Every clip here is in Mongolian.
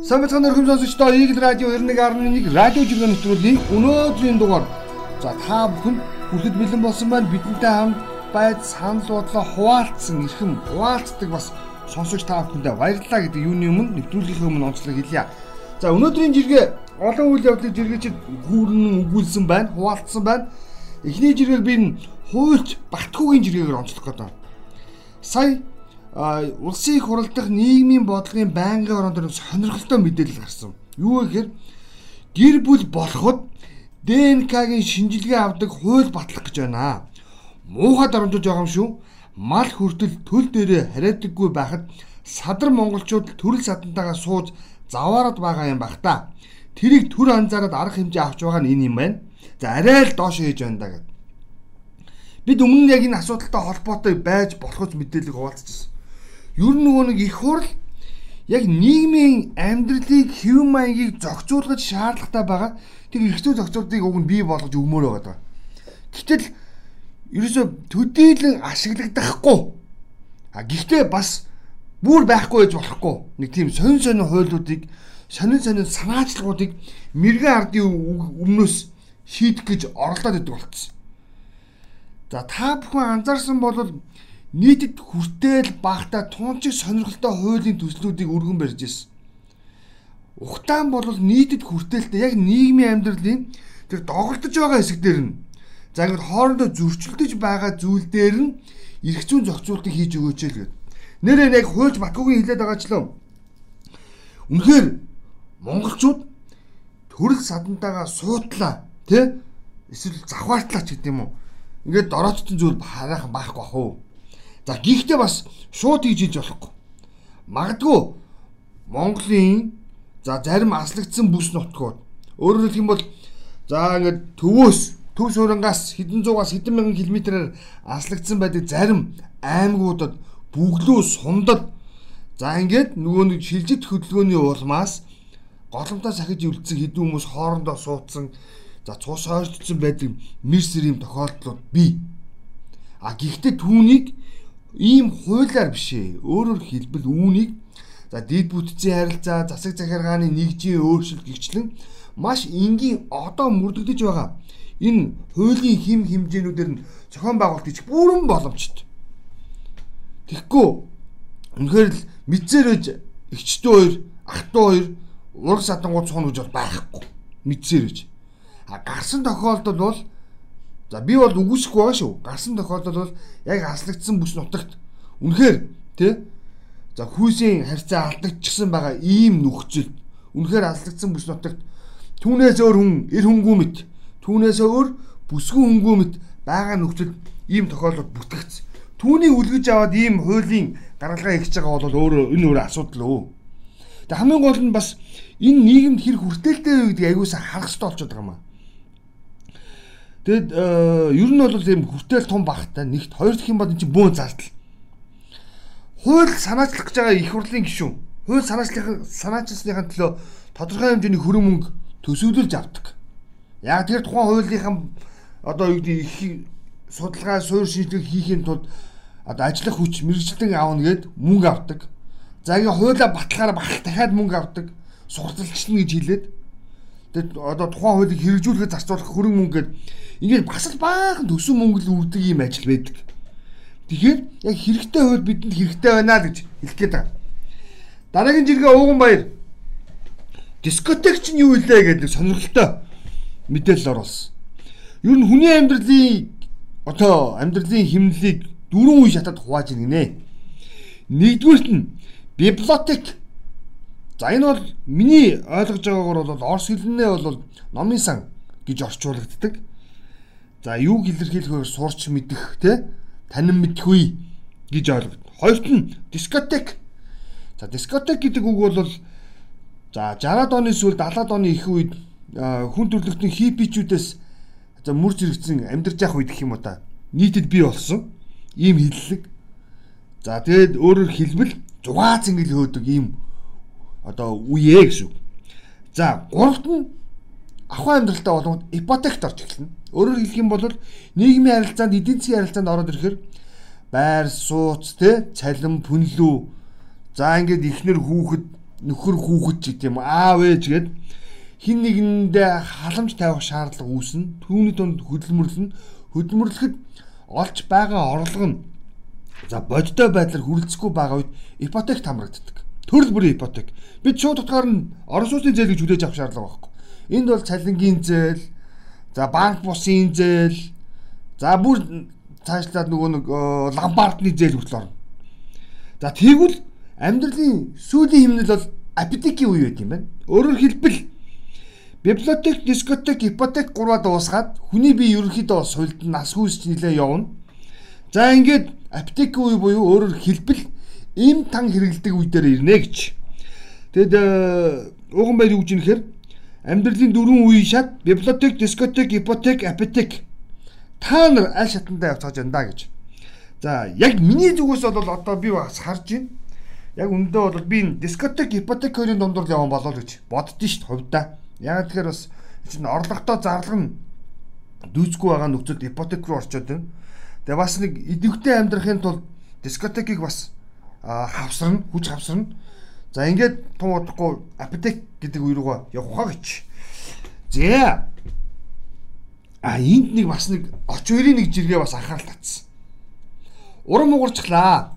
Самбатхан өрхөм сонсогчдоо Eagle Radio 91.1 радио жиргэн нэвтрүүлгийн өнөөдрийн дугаар. За та бүхэн хүлэд бэлэн болсон байна. Бидэнтэй хамт байд санал бодлоо хуваалцсан эрхэм хуваалцдаг бас сонсогч та бүхэндээ баярлалаа гэдэг юуны өмнө нэвтрүүлгийнхээ өмнө онцлог хэлье. За өнөөдрийн жиргээ олон үйл явдлыг жиргээчд гүүрэн өгүүлсэн байна, хуваалцсан байна. Эхний жиргэг би хуульч Баттгуугийн жиргэгээр онцлох гэдэг. Сая улсын их хурал дахь нийгмийн бодлогын байнгын орон дээр сонирхолтой мэдээлэл гарсан. Юу гэхээр гэр бүл болоход ДНК-гийн шинжилгээ авдаг хууль батлах гэж байна. Муухай дарамжуулж байгаа юм шүү. Мал хүртэл төл дээрээ хариадаггүй байхад садар монголчууд төрөл садантайгаа сууж заваарад байгаа юм бах та. Тэрийг төр анзаараад арга хэмжээ авч байгаа нь энэ юм байна. За арай л доош хийж байна да гэд. Бид өмнө нь яг энэ асуудалтай холбоотой байж болохоос мэдээлэл хуваалцчихсан. Ер нь нөгөө нэг их хурл яг нийгмийн амьдралыг хэв маягийг зохицуулахад шаардлагатай байгаа. Тэр эрхцүү зохицуултыг уг нь бий болгож өгмөр байгаа. Гэтэл ерөөсө төдийлөн ашиглагдахгүй. А гэхдээ бас бүр байхгүй гэж болохгүй. Нэг тийм сонин сонин хуйлуудыг сонин сонин санаачлагуудыг мэрэгэн ардын өмнөөс шийдэх гэж оролдоод идэг болчихсон. За та бүхэн анзаарсан бол нийтэд хүртэл багта туунчиг сонирхолтой хуулийн төслүүдийг өргөн барьж ирсэн. Ухаан бол нийтэд хүртээлтэй яг нийгмийн амьдралын тэр доголдож байгаа хэсэг дээр нь за ингээд хоорондоо зөрчилдөж байгаа зүйл дээр нь эрх зүйн зохицуултыг хийж өгөөч л гэдэг. Нэрээ яг хуульч Батгуугийн хэлээд байгаачлаа. Үнэхээр монголчууд төрөл садантайгаа суудлаа тий эсвэл завхаартлаа ч гэдэм үү. Ингээд дороотцсон зүйл хараахан байхгүй уу За гэхдээ бас шууд хийж иж болохгүй. Магадгүй Монголын за зарим аслагдсан бүс нутгууд өөрөөр хэлэх юм бол за ингээд төвөөс төв суурангаас хэдэн зугаас хэдэн мянган километрээр аслагдсан байдаг зарим аймагуудад бүглүү сундад за ингээд нөгөө нэг шилжит хөдөлгөөний улмаас голомтоо сахиж үлдсэн хэдэн хүмүүс хоорондоо суудсан за цус ойртсон байдаг мэрсэр юм тохиолдлууд бий. А гэхдээ түүнийг ийм хуулиар биш ээ. Өөрөөр хэлбэл үүнийг за дид бүтцийн харилцаа, засаг захиргааны нэгжийн өөрчлөлт гихчлэн маш энгийн одоо мөрдөгдөж байгаа. Энэ хуулийн хим хэмжээнүүдээр нь зохион байгуулалт хийж бүрэн боломжтой. Тэгэхгүй үнэхээр л мэдсээрэж эгчтэн хоёр, ахтуу хоёр ураг садангууд цуна гэж бол байхгүй. Мэдсээрэж. А гарсан тохиолдолд бол За би бол үгүйсэхгүй байгаа шүү. Гарсан тохиолдол бол яг аслагдсан бүс нутагт үнэхээр тий за хүйсийн харьцаа алдагдчихсан байгаа ийм нөхцөлд үнэхээр аслагдсан бүс нутагт түүнээс өөр хүн эр хөнгүү мэт түүнээс өөр бүсгүй хөнгүү мэт байгаа нөхцөлд ийм тохиолдол бүтгэгдсэн. Түүнийг үлгэж аваад ийм хуулийн гаргалгаа хийж байгаа бол өөрөө энэ өөр асуудал өө. Тэг хамгийн гол нь бас энэ нийгэмд хэр хүртээлтэй вэ гэдгийг аягуулсаа харах хэрэгтэй болчиход байгаа юм аа. Тэгэд э, ер нь бол ийм хүртэл том багтай нэгт хоёр дахь юм бол энэ чинь бөөн зардал. Хууль санаачлах гэж байгаа их хурлын гишүүн. Хууль санаачлах санаачилсныхаа төлөө тодорхой хэмжээний хөрөн мөнгө төсөвлөж авдаг. Яг тэр тухайн хуулийнхаа одоо юу гэдэг их судалгаа суурь шинжилгээ хийхин тулд одоо ажиллах хүч мэрэгчлэн аавна гэд мөнгө авдаг. За ингээ хуулаа батлахаар бах дахиад мөнгө авдаг. Сурталчилна гэж хэлээд тэгээд одоо тухайн хуулийг хэрэгжүүлэхэд зарцуулах хөрөн мөнгө гэд Ингээд бас л баахан төсөн мөнгө л үрдэг юм ажил байдаг. Тэгэхээр яг хэрэгтэй хууль бидэнд хэрэгтэй байна гэж хэлэх гээд байгаа. Дараагийн жиргээ ууган баяр. Дискотек чинь юу илээ гэдэг сонирхолтой мэдээлэл оруулсан. Ер нь хүний амьдралын одоо амьдралын химнэлийг дөрвөн үе шатад хувааж иргэнэ. Нэгдүгürt нь библиотек. За энэ бол миний ойлгож байгаагаар бол орс хэлнээ бол номын сан гэж орчуулагддаг. За юуг илэрхийлэхээр сурч мэдэх те танин мэдхгүй гэж ойлгоод. Хоёрт нь дискотек. За дискотек гэдэг үг бол за 60-аад оны сүүл 70-аад оны их үед хүн төрөлхтний хипичүүдээс за мөр зэрэгцэн амьдарч явах үед гэх юм уу та нийтэд бий болсон ийм хиллэг. За тэгээд өөрөөр хэлбэл зугаа цэнгэл хөөдөг ийм одоо үеэ гэсэн. За гуравт нь ахуй амьдралтай болгоод ипотект орж эхэлнэ. Өөрөөр хэлэх юм бол нийгмийн харилцаанд эдийн засгийн харилцаанд ороод ирэхээр байр сууц те цалин пүнлүү за ингээд ихнэр хүүхэд нөхөр хүүхэд ч гэдэм аав ээж гээд хин нэгэндээ халамж тавих шаардлага үүснэ. Түүний дунд хөдөлмөрлөн хөдөлмөрлөхөд олж байгаа орлого нь за бодиттой байдлаар хүрэлцэхгүй байгаа үед ипотек хамрагддаг. Төрөл бүрийн ипотек. Бид шууд утгаар нь орон сууцны зээл гэж хүлээж авах шаардлага байхгүй. Энд бол цалингийн зээл, за банк бусын зээл, за бүр цаашлаад нөгөө нэг ламбардны зээл хүртэл орно. За тэгвэл амьдралын сүүлийн хэмнэл бол апотекийн үе байт юм байна. Өөрөөр хэлбэл библиотек, дискотек, ипотек гурваа дуусгаад хүний бие ерөнхийдөө сулд нас хүүсч нилээ явна. За ингээд апотекийн үе буюу өөрөөр хэлбэл им тан хэрэгэлдэг үе дээр ирнэ гэж. Тэгэд ууган байр юу гэж нэхэр амьдралын дөрвөн үе шат библиотек, дискотек, ипотек, апотек та нар аль шатандаа явцгааж байна да гэж. За яг миний зүгээс бол одоо би бас харж байна. Яг үндэ бол би энэ дискотек, ипотек хоёрын дундуур явсан болов гэж боддоо шүү дээ хувьдаа. Яг тэгэхээр бас чинь орлоготой зарлага нь дүүцгүй байгаа нөхцөлд ипотек руу орчод байна. Тэгээ бас нэг идэвхтэй амьдрахын тулд дискотекийг бас хавсарна, хүч хавсарна. За ингээд тун удахгүй апотек гэдэг үе рүүгээ явах гэж. За. А энд нэг бас нэг оч хоёрын нэг жиргээ бас анхаарал татсан. Уран уурчлаа.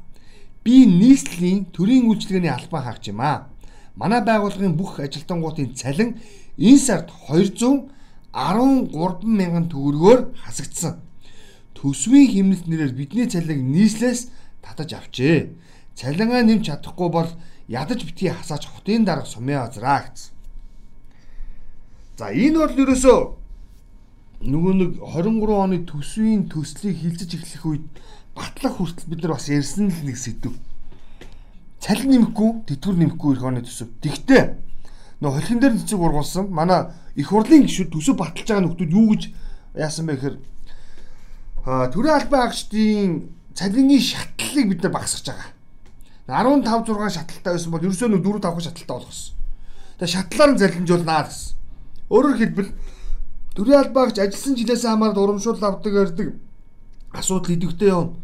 Би нийслэлийн төрийн үйлчилгээний албан хаагч юм аа. Манай байгууллагын бүх ажилтнуудын цалин энэ сард 213 мянган төгрөгөөр хасагдсан. Төсвийн хэмнэлт нэрээр бидний цалинг нийслээс татаж авчээ. Цалингаа нэмж чадахгүй бол ядаж битгий хасаач хотын дарга сумья азраа гэсэн. За энэ бол ерөөсөө нөгөө нэг 23 оны төсвийн төслийг хилцэж эхлэх үед батлах хүртэл бид нар бас ярьсан л нэг сэдв. Цалин нэмэхгүй, тэтгэвэр нэмэхгүй их оны төсөв. Тэгтээ нөө холхин дээр цэцэг ургуулсан манай их хурлын гишүүд төсөв баталж байгаа нөхдүүд юу гэж яасан бэ гэхээр төрийн албан агчдын цалингийн шатлалыг бид нар багасгаж байгаа. 15 6 шаталтай байсан бол ерөөсөө нэг 4 5 шаталтай болгосон. Тэгээ шатлаар нь залхимжуулнаа гэсэн. Өөрөөр хэлбэл төрийн албаагч ажилласан жилээс хамаарал урамшуул авдаг ярьдаг асуудал идэвхтэй явна.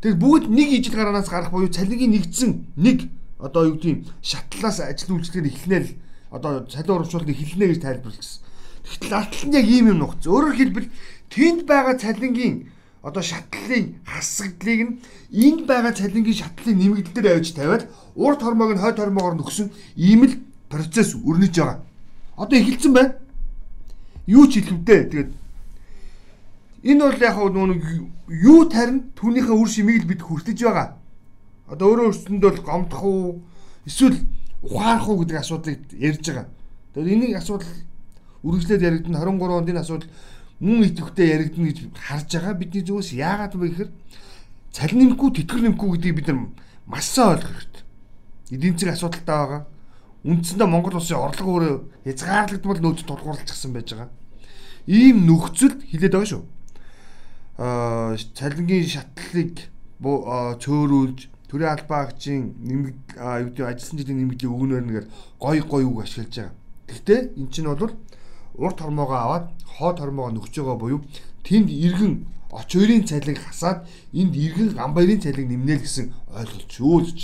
Тэгэхээр бүгд нэг ижил гараанаас гарах буюу цалингийн нэгдсэн нэг одоо юу гэдэг шатлаас ажил үйлчлэгээр эхлэнэ л одоо цалин урамшуултыг хэлнэ гэж тайлбарласан. Тэгтэл алтал нь яг ийм юм нухц. Өөрөөр хэлбэл тэнд байгаа цалингийн одоо шатлалын хасагдлыг нь энд байгаа цалингийн шатлалын нэмэгдэл дээр авч тавиад урд хормоог нь хойд хормоогоор нөхсөн ийм л процесс өрнөж байгаа. Одоо эхэлсэн байна. Юу ч хэлвдээ. Тэгээд Энэ бол яг нэг юу тарин түүнийхээ үр шимийг л бид хүртэж байгаа. Одоо өөрөө өөрсөнд бол гомдох уу эсвэл ухаарах уу гэдэг асуудлыг ярьж байгаа. Тэгэхээр энийг асуудал үргэлжлээд яригдана 23 онд энэ асуудал мөн идэвхтэй яригдана гэж харж байгаа. Бидний зүгээс яагаад вэ гэхээр цалин нэмэхгүй тэтгэр нэмэхгүй гэдгийг бид нар маш сайн ойлгох хэрэгтэй. Эдийн засгийн асуудалтай байгаа. Үндсэндээ Монгол улсын орлого өөрөө хязгаарлагдмал нөөц тулгуурлагдсан байж байгаа. Ийм нөхцөлд хилээд байгаа шүү цалингийн шатлалыг цөөрүүлж төрийн албаа агчийн нэмэг юу гэдэг ажилласан жилийн нэмэгдлийн өгнөөр нэгээр гой гой үг ашиглаж байгаа. Гэхдээ эн чинь бол урт хормоогоо аваад хоод хормоогоо нөхж байгаа буюу тэнд иргэн оч хоёрын цалиг хасаад энд иргэн гам баярын цалиг нэмнэ л гэсэн ойлголт шүүлж.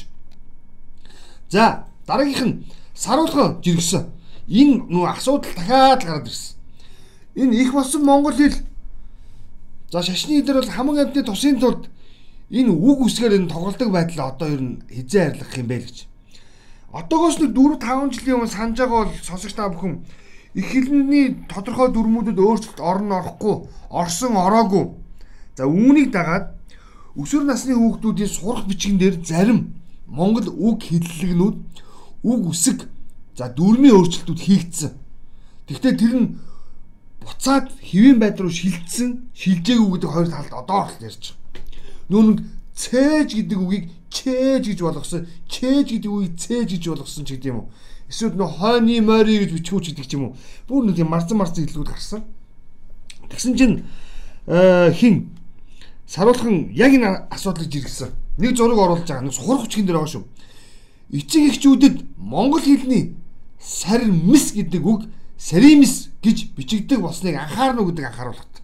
За дараагийнх нь саруулхан жиргсэн. Энэ нөө асуудал дахиад гараад ирсэн. Энэ их болсон монгол хэл За шашны дээр бол хаман амьтны тусын тулд энэ үг үсгээр энэ тоглолдог байдал одоо ер нь хизээ арилгах юм бэ гэж. Одоогоос нэг 4 5 жилийн өмнө санаж байгаа бол сонсогч та бүхэн их хэлний тодорхой дүрмүүдэд өөрчлөлт орно орохгүй, орсон ороогүй. За үүнийг дагаад өсвөр насны хүүхдүүдийн сурах бичгэн дээр зарим Монгол үг хэллэгнүүд үг үсэг за дүрмийн өөрчлөлтүүд хийгдсэн. Гэхдээ тэр нь буцаад хэвийн байд руу шилжсэн шилжээгүй гэдэг хоёр талд одоо орол ярьж байгаа. Нүүн цээж гэдэг үгийг чээж гэж болгосон, чээж гэдэг үгийг цээж гэж болгосон ч гэдэг юм уу. Эсвэл нөө хойны мори гэж бичгүүч гэдэг ч юм уу. Бүр нэг тийм марцан марцан хэллүүд гарсан. Тэгсэн чинь хин саруулхан яг энэ асуудлыг жиргсэн. Нэг зураг оруулж байгаа. Сурах хүчгэн дээр байгаа шүү. Эцэг эхчүүдэд монгол хэлний сарин мис гэдэг үг Серимис гэж бичигддэг болсныг анхаарна уу гэдэг анхааруулгат.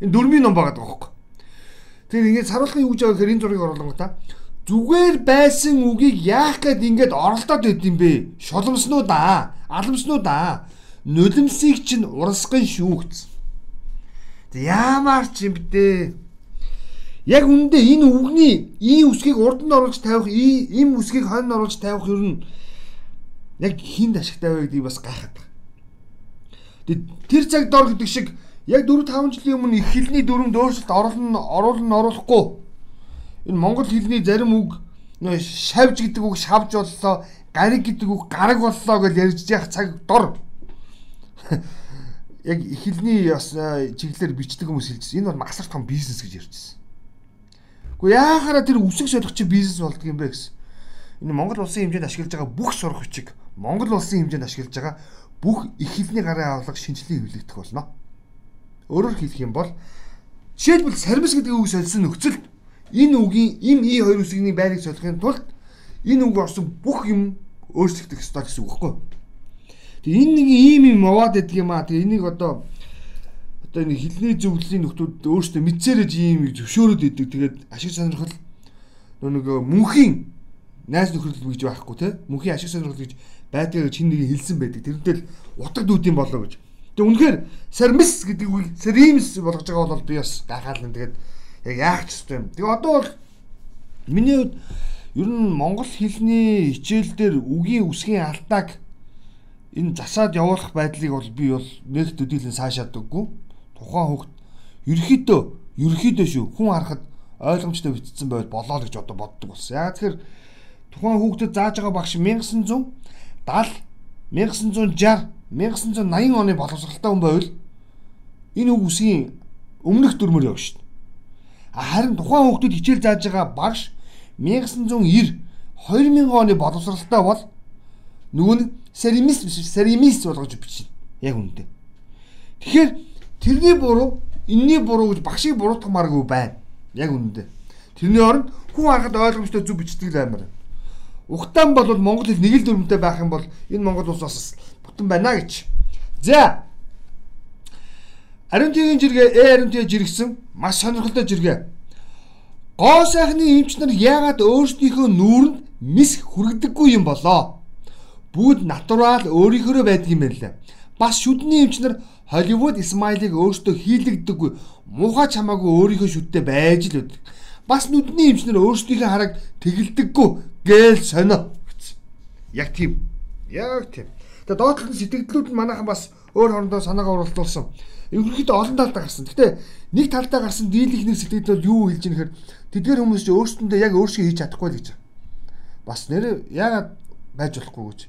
Энэ дөрмийн ном байгаа даахгүй. Тэгэхээр ингээд саруулгын юу гэж байгаа гэхээр энэ зургийг оруулангуудаа зүгээр байсан үгийг яах гээд ингээд оролдоод байд юм бэ? Шоломсноо да, аламсноо да. Нулимсыг чинь урасгын шүүгц. Яамаар ч юм бэ? Яг үндэ энэ үгний ийм үсгийг урд нь оруулж тавих, ийм үсгийг хойно нь оруулж тавих ер нь яг хинд ашигтай вэ гэдгийг бас гайхаад байна. Тэр цаг дор гэдэг шиг яг 4 5 жилийн өмнө их хэлний дүрмд өөрчлөлт оруулна оруулна оруулахгүй энэ монгол хэлний зарим үг шавж гэдэг үг шавж боллоо гариг гэдэг үг гараг боллоо гэж ярьж яах цаг дор яг их хэлний бас чиглэлээр бичдэг хүмүүс хэлжсэн энэ бол масар том бизнес гэж ярьжсэн. Гэхдээ яахаараа тэр үсэг солих чи бизнес болдго юм бэ гэсэн. Энэ Монгол улсын хэмжээнд ашиглаж байгаа бүх сурах хүчиг Монгол улсын хэмжээнд ашиглаж байгаа бүх их хэлний гарын авлага шинжилгээ хэвлэгдэх болно. Өөрөөр хэлэх юм бол жишээлбэл сармис гэдэг үг солисон нөхцөл энэ үгийн им и хоёр үсгийн байрыг солихын тулд энэ үг орсон бүх юм өөрчлөгдөх ёстой гэсэн үг байхгүй. Тэгээ энэ нэг ийм юм яваад байдаг юм аа. Тэгээ энийг одоо одоо энэ хилний зөвлөлийн нөхдүүд өөрсдөө мэдсээрэж ийм зөвшөөрөд идэг. Тэгээд ашиг сонирхол нөгөө мөнхийн найз нөхрөл гэж байхгүй те мөнхийн ашиг сонирхол гэж байдгийг чин нэг хэлсэн байдаг. Тэрнтэй л утга дүүдийн болоо гэж. Тэгээ үнэхээр сармис гэдэг үг саримс болгож байгаа бол би бас гайхаална. Тэгээд яг яах ч юм. Тэгээ одоо бол миний хувьд ер нь монгол хэлний хичээл дээр үгийн үсгийн алдааг энэ засаад явуулах байдлыг бол би бол нэг төдийлэн цаашаадаггүй. Тухайн хүүхд ерөөхдөө ерөөхдөө шүү хүн харахад ойлгомжтой битсэн байвал болоо л гэж одоо боддог болсон. Яг тэгэхээр тухайн хүүхдэд зааж байгаа багш 1970 1960 1980 оны боловсралтай хүн байвал энэ үг үсгийн өмнөх дүрмээр явна шүү. Харин тухайн хүүхдүүд хичээл зааж байгаа багш 1990 2000 оны боловсралтай бол нөгөө нь серимис биш серимис болгож бичнэ. Яг үнэндээ. Тэгэхээр тэрний буруу, энэний буруу гэж багшийг буруутгамааргүй байна. Яг үнэндээ. Тэрний оронд хүн харахад ойлгомжтой зүг бичдэг л амар. Ухтаан бол Монгол хэл нэг л дүрмтэй байх юм бол энэ Монгол улс бас бүтэн байна гэж. За. Ариунтын жиргээ э ариунтын жиргсэн маш сонирхолтой жиргээ. Гоо сайхны эмч нар яагаад өөрсдийнхөө нүүрэнд мис хүргдэггүй юм болоо? Бүгд натурал өөрийнхөө байдаг юм байна лээ. Бас шүдний эмч нар Холливуд Исмайлыг өөртөө хийлэгддэггүй муухай чамаагүй өөрийнхөө шүдтэй байж л байдаг. Бас нүдний эмч нар өөрсдийнхөө хараг тэгэлдэггүй гээл сонио. Яг тийм. Яг тийм. Тэгээ доотлолт сэтгэлдлүүд нь манайхан бас өөр хоорондоо санаагаа уралдуулсан. Ерөнхийдөө олон талдаа гарсан. Гэтэ нэг талдаа гарсан дийлэх нэг сэтгэлдэл юу хэлж ийм гэхээр тэдгээр хүмүүс чинь өөрсдөндөө яг өөрсгөө хийж чадахгүй л гэж. Бас нэр яагаад байж болохгүй гэж.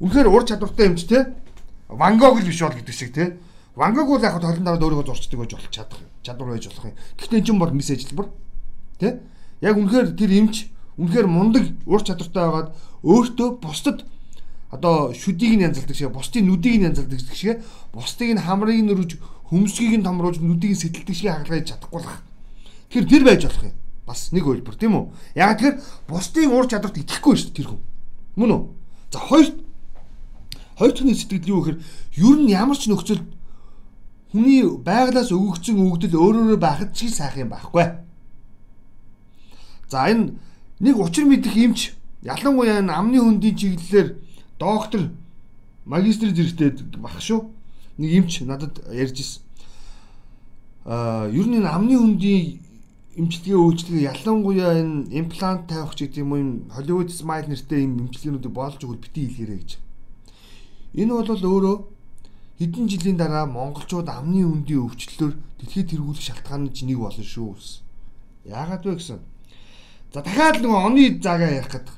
Үнэхээр ур чадвартай юм ч те. Ван Гог л биш бол гэдэг шиг те. Ван Гог бол яг толон дараад өөрийгөө зурчдаг байж болох чадах чадвар байж болох юм. Гэхдээ чинь бол мессеж хэлбэр те. Яг үнэхээр тэр эмч үнэхээр мундаг ур чадвартай байгаад өөртөө бусдад одоо шүдийг нь янзалдаг шиг бусдын нүдийг нь янзалдаг шиг бусдыг нь хамрыг нь өрөж хөмсгийг нь томруулж нүдийг нь сэтэлдэг шиг хагалгаж чадахгүй л. Тэгэхээр тэр байж болох юм. Бас нэг үйлбэр тийм үү? Яг тэр бусдын уур чадварт итгэхгүй шүү дээ тэр хүн. Мөн үү? За хоёр хоёр дахь сэтгэл юу гэхээр ер нь ямар ч нөхцөл хүний байглаас өгөгдсөн өгдөл өөрөөрөө байхад ч сайхан юм байхгүй. За энэ нэг учир мэдэх юмч ялангуяа энэ амны хөндийн чиглэлээр доктор магистр зэрэгтэй баг шүү. Нэг эмч надад ярьж ирсэн. Аа ер нь энэ амны хөндийн эмчилгээ үйлчлэгээ ялангуяа энэ имплант тавих ч гэдэг юм уу Hollywood Smile нэртэй юм эмчилгээнүүдийг болж өгвөл бити хэлгэрэй гэж. Энэ бол өөрөө хэдэн жилийн дараа монголчууд амны хөндийн өвчлөлөөр дэлхийд тэргүүлэх шалтгааны нэг болно шүү. Яагаад вэ гэсэн. За дахиад нэг оны заагаа ярих гэдэг.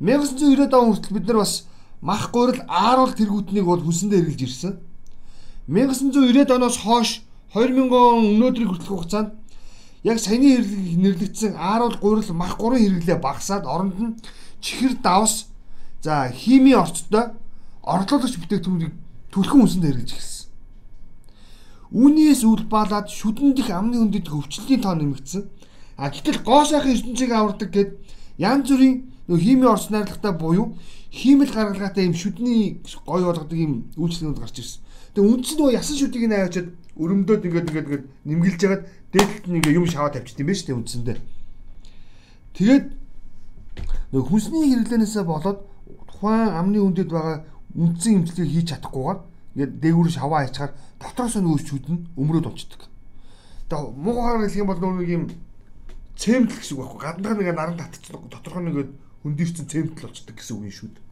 1990-ад он хүртэл бид нар бас мах гурил ааруул тэргүүтнийг бол хүсэндээ эргэлж ирсэн. 1990-ад оноос хойш 2000 он өнөөдрийг хүртэлх хугацаанд яг саяны хэрлэг нэрлэгдсэн ааруул гурил мах гурын хэрэглээ багасаад оронд нь чихэр давс за хими орцтой орлуулагч бүтээгдэхүүнийг түлхэн хүсэндээ эргэлж ирсэн. Үүнээс үлбаалаад шүдэн дэх амны хүндэд хөвчлөлийн тоо нэмэгдсэн. А гэтэл гоо сайхан ертөнцийг авардаг гэд янз бүрийн нөх хими орц найрлагатай буюу хиймэл гаргалгаатай юм шүдний гой болгодог юм үйлчлэгүүд гарч ирсэн. Тэгээ үндсэн нөгөө ясан шүдийг нь аваачаад өрөмдөөд ингээд ингээд ингээд нэмгэлж ягаад дээдлэлт нь ингээд юм шаваа тавьчихсан юм байна шүү дээ үндсэндээ. Тэгээд Нөгөө хүнсний хэрэглэнээсээ болоод тухайн амны үндэд байгаа үндсэн имчилгээ хийж чадахгүйгээр ингээд дээгүүр шаваа хайчаар дотроос нь өөрчүүд нь өмрөөд унцдаг. Тэгээ муугаар хэлэх юм бол нөгөө нэг юм цемтэл гэсэн үг байхгүй. Гаднаа нэг наран татчихсан доторх нь ингээд хөндөрсөн цемтэл болчдөг гэсэн үг юм шүү дээ.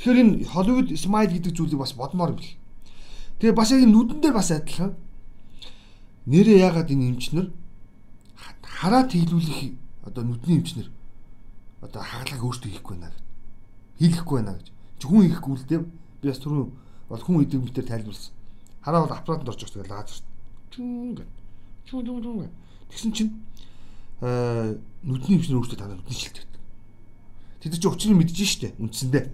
Тэгэхээр энэ Hollywood smile гэдэг зүйлийг бас бодмоор бэл. Тэгээ бас яг нүдэн дээр бас адилхан. Нэрээ яагаад энэ эмчнэр хараа тэглүүлэх одоо нүдний эмчнэр одоо хаалгаг өөртөө хийхгүй байна гэж. Хийхгүй байна гэж. Чи хүн хийхгүй л дээ. Би бас түрүү бол хүн идэг мэтэр тайлбарласан. Хараа бол аппаратанд орж тэгээ лазер. Чүн гэх. Чүн чүн чүн. Тэгсэн чинь аа нүдний эмчнэр өөртөө танаа нүдний шилдэг. Тэд чи учрыг мэдэж штэ үндсэндээ.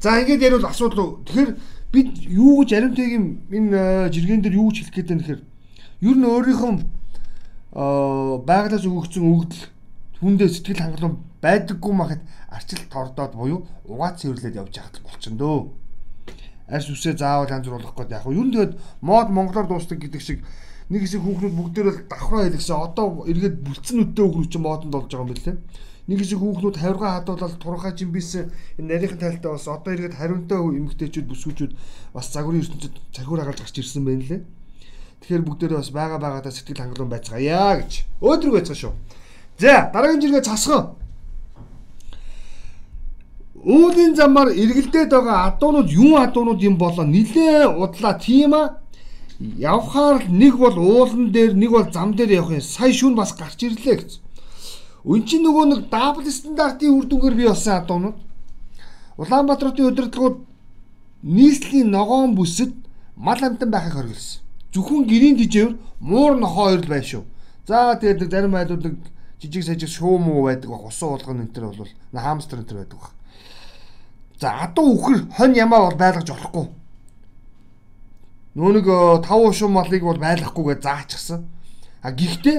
За ингээд ярил асуудал. Тэгэхээр бид юу гэж аримтайгийн энэ жиргэн дээр юу гэж хэлэх гээд байна гэхээр ер нь өөрийнхөө аа байгалаас өгөгдсөн өгдөл хүндээ сэтгэл хангалуун байдаггүй махад арчилт тордоод буюу угаат цэвэрлээд явж яхад болчихно дөө. Арьс үсээ заавал янзруулах гээд яг юу. Тэгээд мод монголоор дуустдаг гэдэг шиг нэг хэсэг хүүхнүүд бүгдээр л давхраа хэлгсэн одоо эргээд бүлцэн үдтэй хүүхнүүд ч модонд болж байгаа юм билээ. Нэг хэсэг хүүхнүүд хавиргаа хадуулаад турхаа жимбис энэ нарийнхан тайлтай бас одоо эргээд хариунтай эмгтээчүүд бүсгүүчүүд бас загварын ертөнцид цархуур хагалж гарч ирсэн байна лээ. Тэгэхээр бүгдээрээ бас бага багадаа сэтгэл хангалуун байцгаая гэж өөдрөг байцгаа шүү. За дараагийн жиргээ цасхан. Уулын замаар эргэлдээд байгаа адуунууд юун адуунууд юм болоо нилээ удлаа тийм а явхаар нэг бол уулан дээр нэг бол зам дээр явах юм сая шүүн бас гарч ирлээ гэж. Үн чинь нөгөө нэг дабл стандартын үр дүнгээр бий болсон адуунууд. Улаанбаатарын удирдлагууд нийслэлийн ногоон бүсэд мал амтан байхыг хориглосон. Зөвхөн гэрийн дижээвэр муур нохоо хоёр л байна шүү. За тэгээд зарим айлууд нэг жижиг сажиг шуу муу байдаг баг. Усан уулган энэ төр бол хаамстер энэ төр байдаг баг. За адуу үхэр хонь ямаа бол байлгаж болохгүй. Нөө нэг тав ушуу малыг бол байлгахгүйгээ заачихсан. А гэхдээ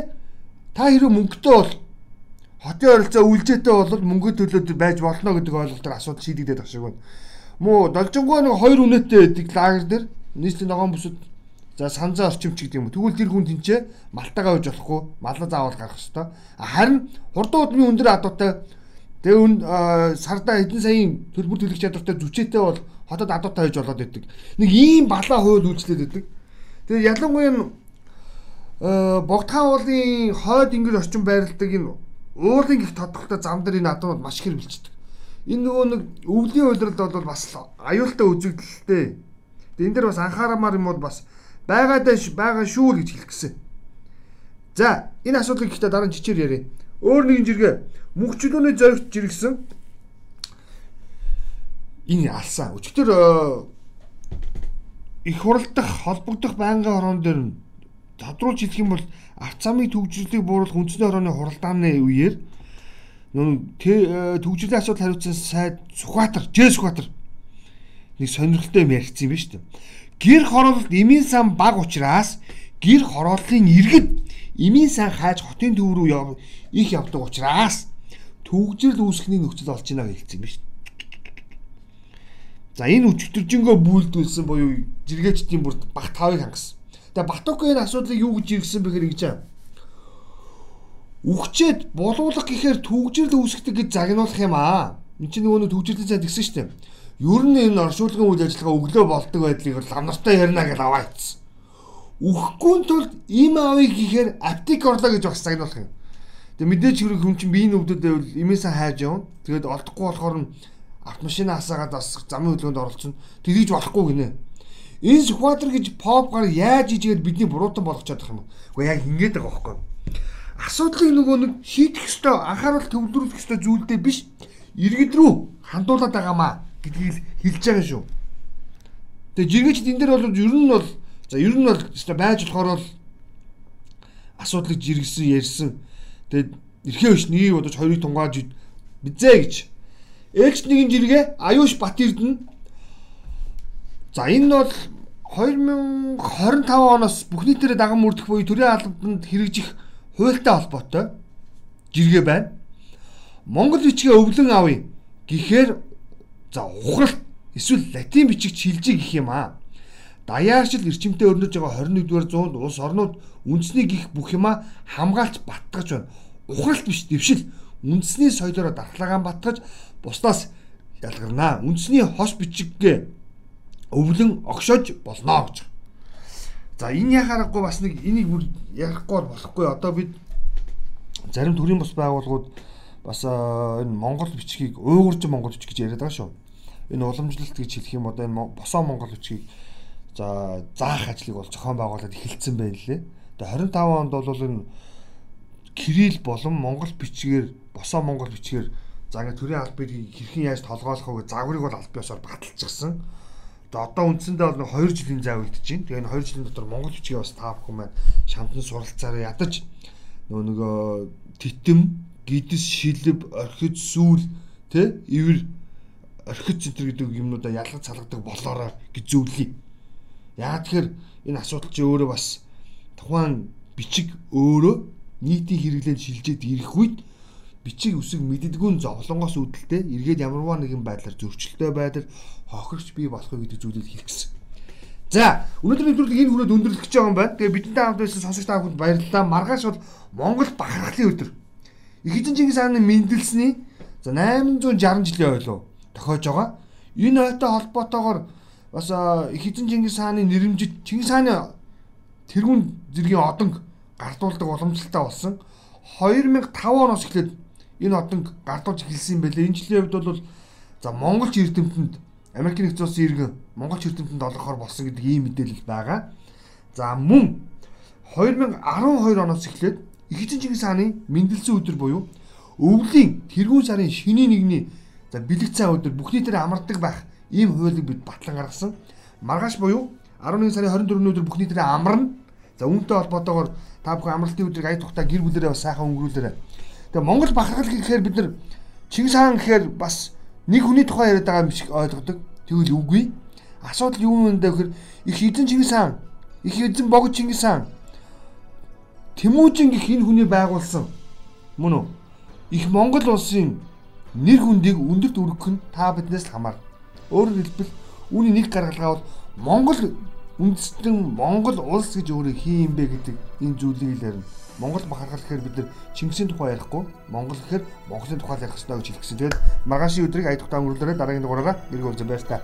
та хэрэв мөнгөтэй бол хотын ойролцоо үлжээтэй бол мөнгө төлөөд байж болно гэдэг ойлголтоор асуудал шийдэгдээд байгаа шиг байна. Муу должонгоо нэг хоёр үнэтэй байдаг лагер дээр нийслэлийн ногоон бүсэд за санзаа орчимч гэдэг юм. Тэгвэл тэр хүн тэнцээ малтагаа үйж болохгүй, малаа заавал гарах хэрэгтэй. Харин хурдан удмын өндөр адуутай тэгээ үн сарда хэдэн саяын төлбөр төлөх чадвартай зүчээтэй бол хотод адуутай байж болоод байдаг. Нэг ийм балаа хууль үйлчлээд байдаг. Тэгээ ялангуяа богдхан уулын хойд ингэр орчин байрладаг энэ уулын гих тодголтой зам дээр энэ адуунууд маш их бэлчдэг. Энэ нөгөө нэг өвлийн үйлрэлд бол бас аюултай үзэгдэлтэй. Энэ дээр бас анхаарамаар юм бол бас байгаадаа байгаа шүү л гэж хэлэх гэсэн. За энэ асуудлыг ихтэй дараа нь чичээр яриа. Өөр нэгэн жиргээ мөнхчлөөний зоригт жиргсэн энэ алсан. Өчигдөр э, их хуралдах холбогдох байнгын хорон дээр тодруулж хэлэх юм бол авц замыг төвжирлийг бууруулах үндэсний хорооны хуралдааны үеэр э, төвжирлийн асуудал хариуцсан сайд Сүхбаатар, Жээ Сүхбаатар нэг сонирхолтой юм ярьсан юм байна шүү дээ. Гэр хороололт эмийн сан баг учраас гэр хорооллын иргэд эмийн сан хайж хотын төв рүү их явдаг учраас төгжрөл үүсгэний нөхцөл олж ийна гэж хэлсэн юм байна шүү дээ. За энэ өчтөржингөө бүүлдүүлсэн буюу жиргээчдийн бүрд баг тавыг хангасан. Тэгээ Батук энэ асуудлыг юу гэж иргсэн бэхээр ингэж аа. Үхчээд булуулах гэхээр төгжрөл үүсгдэг гэж загнуулах юм аа. Энд чинь нөгөө төгжрөлийн цаад гисэн дээ. Ер нь энэ оршуулгын үйл ажиллагаа өглөө болдог байдлыг лам нартай ярина гэж аваа ицсэн. Үхэхгүй тулд им авъя гэхээр аптек орлоо гэж бас загнуулах юм. Тэгээ мэдээж хэрэг хүн чинь биеийн өвдөд байвал имээсээ хайж явна. Тэгээд олдохгүй болохоор нь автомашина хасаагаад бас замын хөдөлгөөнд оролцсон. Тэгж болохгүй гинэ. Энэ Сүхбаатар гэж поп гар яаж ижигээд бидний буруутан болгох чадах юм. Уу яг ингэж байгаа байхгүй. Асуудлыг нөгөө нэг шийдэх ёстой, анхаарал төвлөрүүлэх ёстой зүйлдээ биш. Иргэд рүү хандуулаад байгаамаа гэдгийг хэлж байгаа шүү. Тэгээ жиргэчд энэ дээр бол ер нь бол за ер нь бол байж болохоор бол асуудлыг жиргсэн ярьсан. Тэгээд эрхээ биш нэг удаж хоёрыг тунгааж бизээ гэж. Ээлж нэгэн жиргээ Аюуш Батэрд нь За энэ бол 2025 оноос бүх нийтээр даган мөрдөх буюу төрийн албанд хэрэгжих хуультай холбоотой жиргээ байна. Монгол бичгээ өвлөн авъя гэхээр за ухралт эсвэл латин бичиг шилжиж гэх юм аа. Даяарчил эрчимтэй өрнөж байгаа 21-р зуунд улс орнууд үндэсний гих бүх юма хамгаалж баттгаж байна. Ухралт биш дэвшил үндэсний соёлоор дархлаагаан батгаж бусдаас ялгарнаа. Үндэсний хос бичиггээ өвлөн огшоож болно гэж. За энэ яхаарахгүй бас нэг энийг бүр ярихгүй болохгүй. Одоо бид зарим төрийн бус байгууллагууд бас энэ Монгол бичгийг уйгурж Монгол бичиг гэж яриад байгаа шүү. Энэ уламжлалт гэж хэлэх юм одоо энэ босоо Монгол бичгийг за заах ажлыг бол зохион байгуулаад эхэлсэн байна лээ. Тэгээ 25 онд бол энэ кирилл болон монгол бичгээр босоо монгол бичгээр за ингээ төрийн албыг хэрхэн яаж толгойлох вэ загварыг бол аль биесээр баталчихсан. Одоо үндсэндээ бол 2 жилийн зай үлдэж байна. Тэгээ энэ 2 жилийн дотор монгол бичгийг бас та бүхэн маань шамдан суралцаараа ядаж нөгөө нөгөө титэм, гидс, шилб, орхид, сүүл тэ ивэр орхид центр гэдэг юмнуудаа ялгаж салгадаг болоорой гэж зөвлөе. Яа тэгэхээр энэ асуудал чи өөрөө бас тухайн бичиг өөрөө нийтийн хэрэглээнд шилжээд ирэх үед бичиг үсэг мэддэггүй зовлонгоос үүдэлтэй эргээд ямарваа нэгэн байдлаар зөрчилтэй байдал хохирч бий болохыг гэдэг зүйлийг хэлэх гэсэн. За, өнөөдрийн нэвтрүүлэг энэ хүрээд өндөрлөх гэж байгаа юм байна. Тэгээ бидэнтэй хамт байсан сонсогч та бүхэнд баярлалаа. Маргааш бол Монгол бахархлын өдөр. Их эзэн Чингис хааны мэндэлсний за 860 жилийн ойлоо тохиож байгаа. Энэ ойтой холбоотойгоор бас их эзэн Чингис хааны нэрэмжит Чингис хааны тэрүүн зэргийн одонг гардуулдаг уламжлалтай болсон. 2005 оноос эхлээд энэ одонг гардуулж эхэлсэн юм байлээ. Энэ жилийн хувьд бол за Монголч эрдэмтэнд Америк нэгдсэн улсын иргэн Монголч эрдэмтэнд олгохоор болсон гэдэг ийм мэдээлэл байгаа. За мөн 2012 оноос эхлээд их эзэн Чингис хааны мэндэлсэн өдөр буюу өвлийн тэргүүн сарын шөнийн нэгний за бэлэг цай өдөр бүхний дээр амардаг байх ийм хуулийг бид батлан гаргасан. Маргааш буюу 11 сарын 24-ний өдөр бүхний дээр амарна. За үүнтэй холбоотойгоор та бүхэн амралтын өдрийг ая тухта гэр бүлэрээ бас сайхан өнгөрүүлээрэй. Тэгээ Монгол бахархал гэхээр бид нар Чингис хаан гэхээр бас нэг хүний тухай яриад байгаа юм шиг ойлгодог. Тэгвэл үгүй. Асуудал юу юм бэ гэхээр их эзэн Чингис хаан, их эзэн богд Чингис хаан Тэмүүжин гэх энэ хүний байгуулсан мөн үү? Их Монгол улсын нэр хүндийг өндөрт өргөх нь та биднээс хамаар. Өөрөөр хэлбэл үүний нэг гаргалгаа бол Монгол үндэстэн Монгол улс гэж өөрөө хин юм бэ гэдэг энэ зүйлийг л ярина. Монгол бахархал гэхээр бид нар Чингисийн тухай ярихгүй Монгол гэхээр Монголын тухай ярих хэрэгтэй гэж хэлсэн. Тэгээд маргаашийн өдрийг ая тухтай өнгөрүүлээрэ дараагийн дугаараараа гэрэг уулзсан байр та.